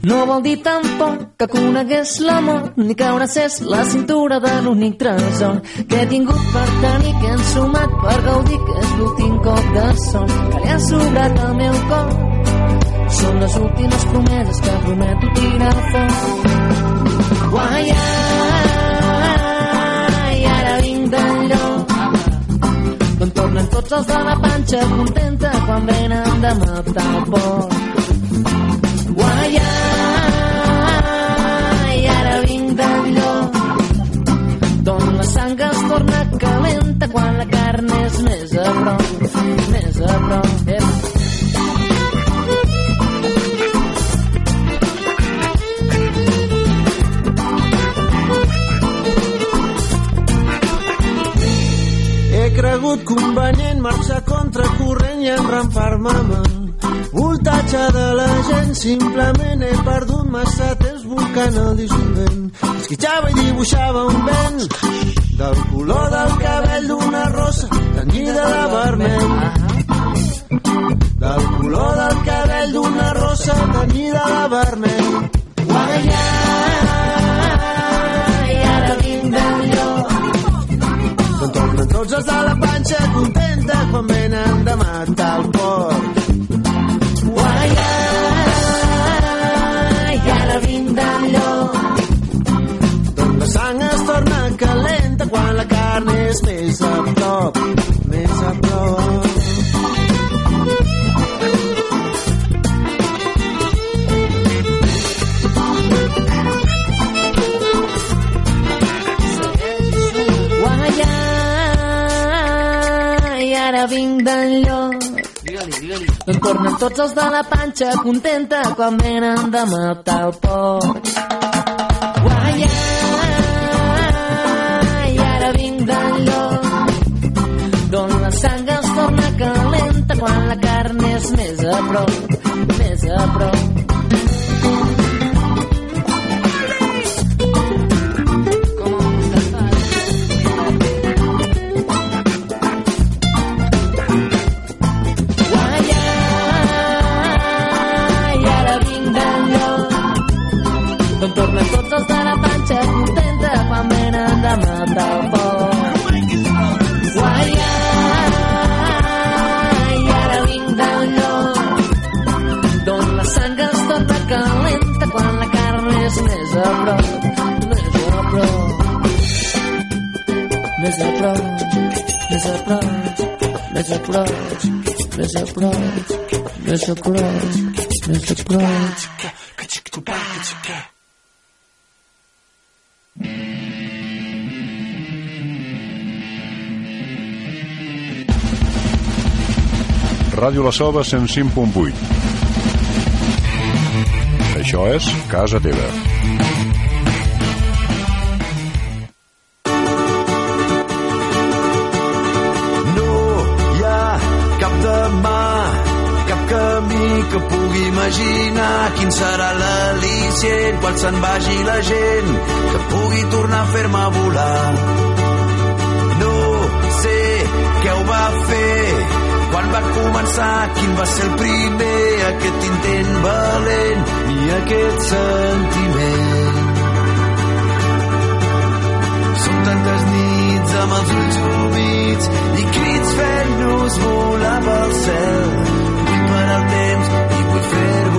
S10: No vol dir tampoc que conegués l'amor, ni que abracés la cintura de l'únic tresor que he tingut per tenir, que he ensumat per gaudir, que és l'últim cop de son que li ha sobrat al meu cor. Són les últimes promeses que prometo tirar fort. Guai, tots els de la panxa contenta quan venen de matar el porc. Guai, ai, ara vinc d'enlloc d'on la sang es torna calenta quan la carn és més a prop, més a prop.
S5: Corrent i enrampar-me Voltatge de la gent, simplement he perdut massa temps buscant el dissolvent. Esquitxava i dibuixava un vent del color del cabell d'una rosa tenyida de vermell. Tots els de la panxa contenta quan venen de matar el porc. Més a prop, més a prop,
S10: més a prop, més a prop, més a prop, més a prop.
S35: Ràdio La Selva 105.8. Això és Casa Teva.
S36: Serà l'al·licient quan se'n vagi la gent, que pugui tornar a fer-me volar. No sé què ho va fer, quan va començar, quin va ser el primer, aquest intent valent i aquest sentiment. Són tantes nits amb els ulls humits i crits fent-nos volar pel cel. Vull parar el temps i vull eterns.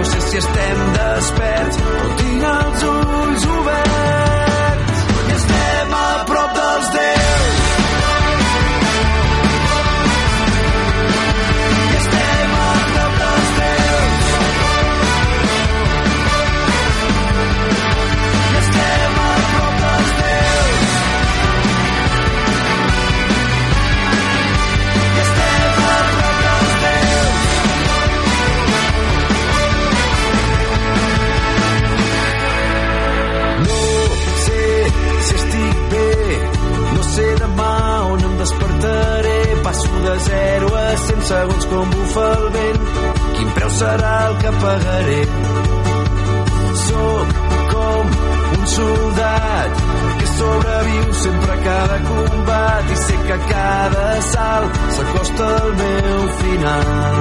S36: No sé si estem desperts o tinc els ulls estem a prop dels déus.
S37: 0 a 100 segons com bufa el vent. Quin preu serà el que pagaré? Soc com un soldat que sobreviu sempre a cada combat i sé que cada salt s'acosta al meu final.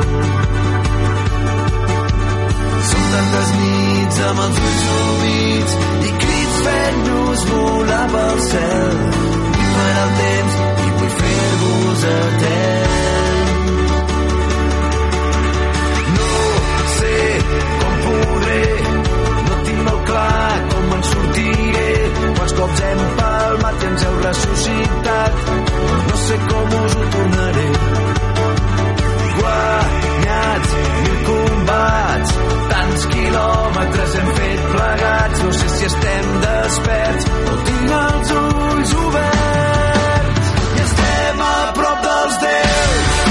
S37: Són tantes nits amb els ulls humits i crits fent-nos volar pel cel. Vull parar el temps i vull fer-vos etern. No sé com podré, no tinc molt clar com en sortiré. Quants cops hem palmat i ens heu ressuscitat, no sé com us ho tornaré. Guanyats mil combats, tants quilòmetres hem fet plegats, no sé si estem desperts o tinc els ulls oberts. Estem a prop dels déus.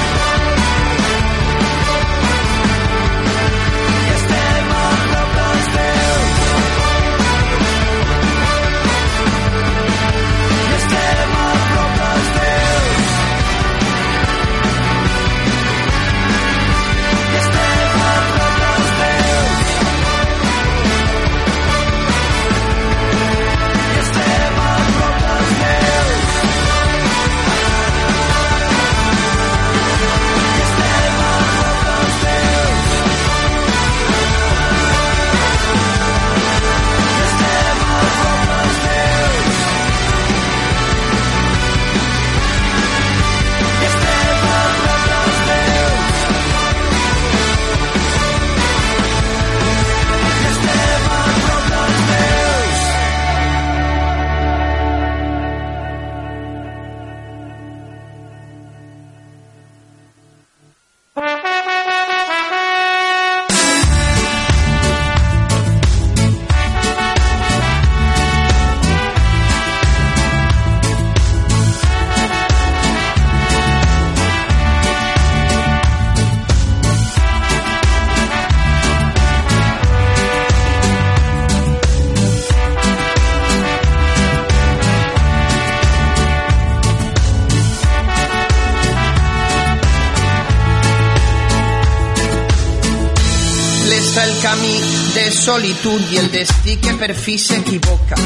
S38: Solitud i el destí que per fi s'equivoca.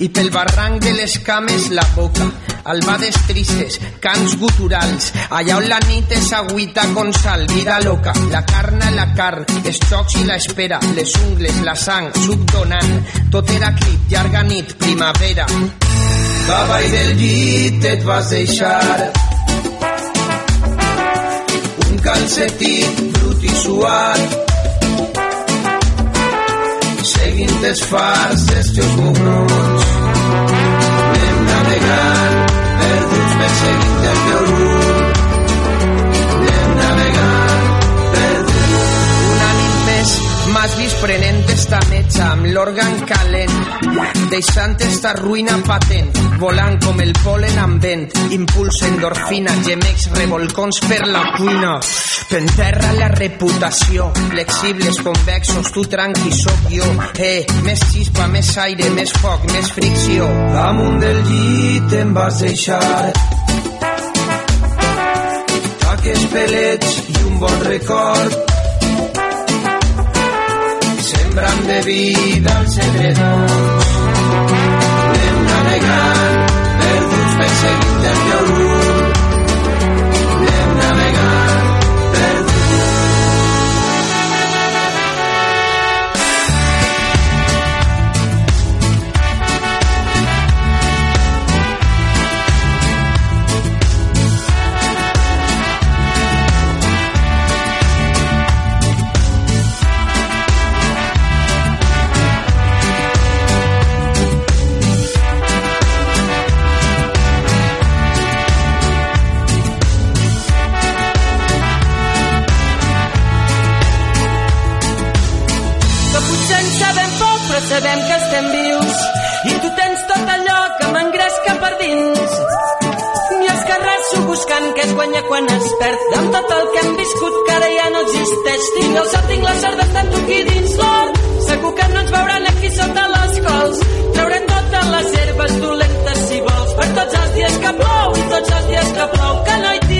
S38: I pel barranc de les cames la boca. Albades tristes, cants guturals. Allà on la nit és agüita con sal vida loca, la carn a la carn els xocs i la espera, les ungles la sang, suc donant tot era crit, llarga nit, primavera.
S37: Davall del llit et vas deixar.
S38: Un calcetí brut i suat
S37: fars dels teus mugrons. Anem navegant, perduts perseguint el teu rumb. Anem navegant, perduts.
S38: una nit més m'has vist prenent esta metxa amb l'òrgan calent deixant esta ruïna patent volant com el polen amb vent impuls endorfina, gemecs revolcons per la cuina t'enterra la reputació. Flexibles, convexos, tu tranqui sóc jo. Eh, més xispa, més aire, més foc, més fricció.
S37: Damunt del llit em vas deixar. Taques pelets i un bon record. Sembrant de vida els edredons anem navegant perduts perseguint el teu rumb
S4: guanya quan es perd. Amb tot el que hem viscut, que ara ja no existeix. Tinc el sort, tinc la sort d'estar tu aquí dins l'or. Segur que no ens veuran aquí sota les cols. Traurem totes les herbes dolentes si vols. Per tots els dies que plou i tots els dies que plou, que no hi tinc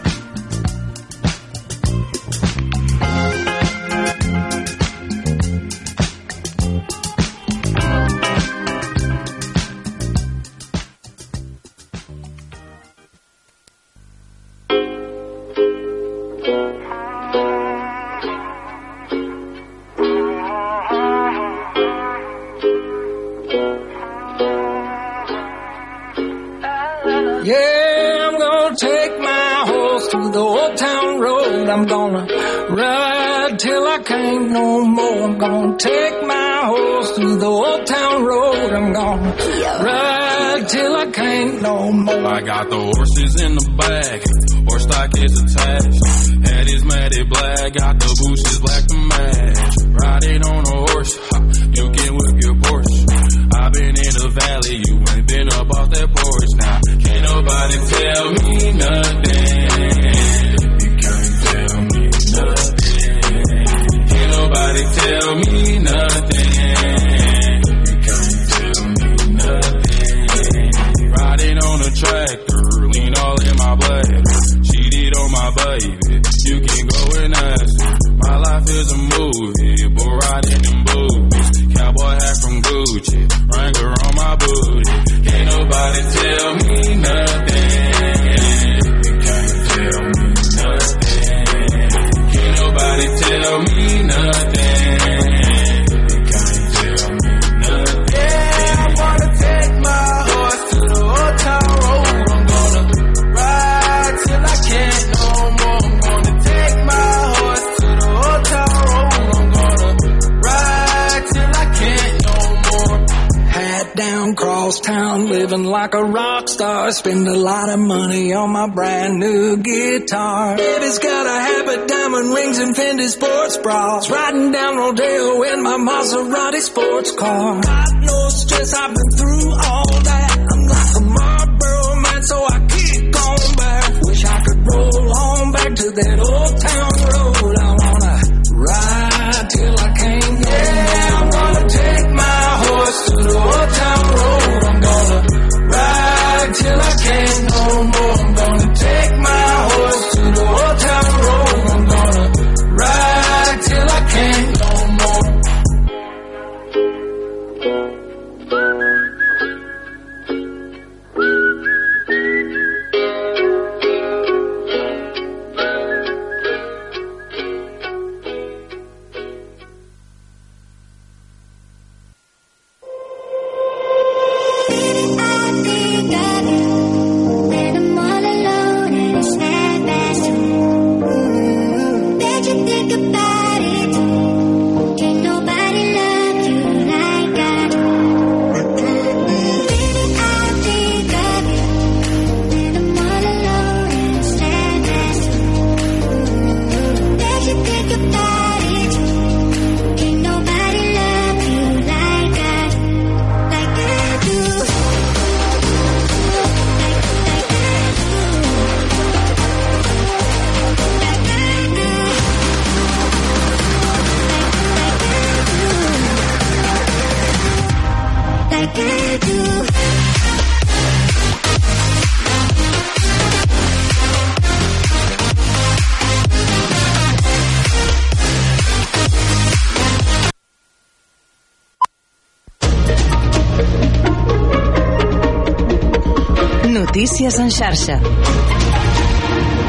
S39: I'm gonna ride till I can't no more. I'm gonna take my horse through the old town road. I'm gonna ride till I can't no more.
S31: I got the horses in the back, horse stock is attached. Head is matted black, got the bushes black to match. Riding on a horse, you can whip your Porsche. I've been in the valley, you ain't been up off that porch. Now, can't nobody tell me nothing.
S39: Like a rock star. Spend a lot of money on my brand new guitar. Baby's got a habit, diamond rings and Fendi sports bras. Riding down Rodeo in my Maserati sports car. Got no stress, I've been through all
S40: xarxa.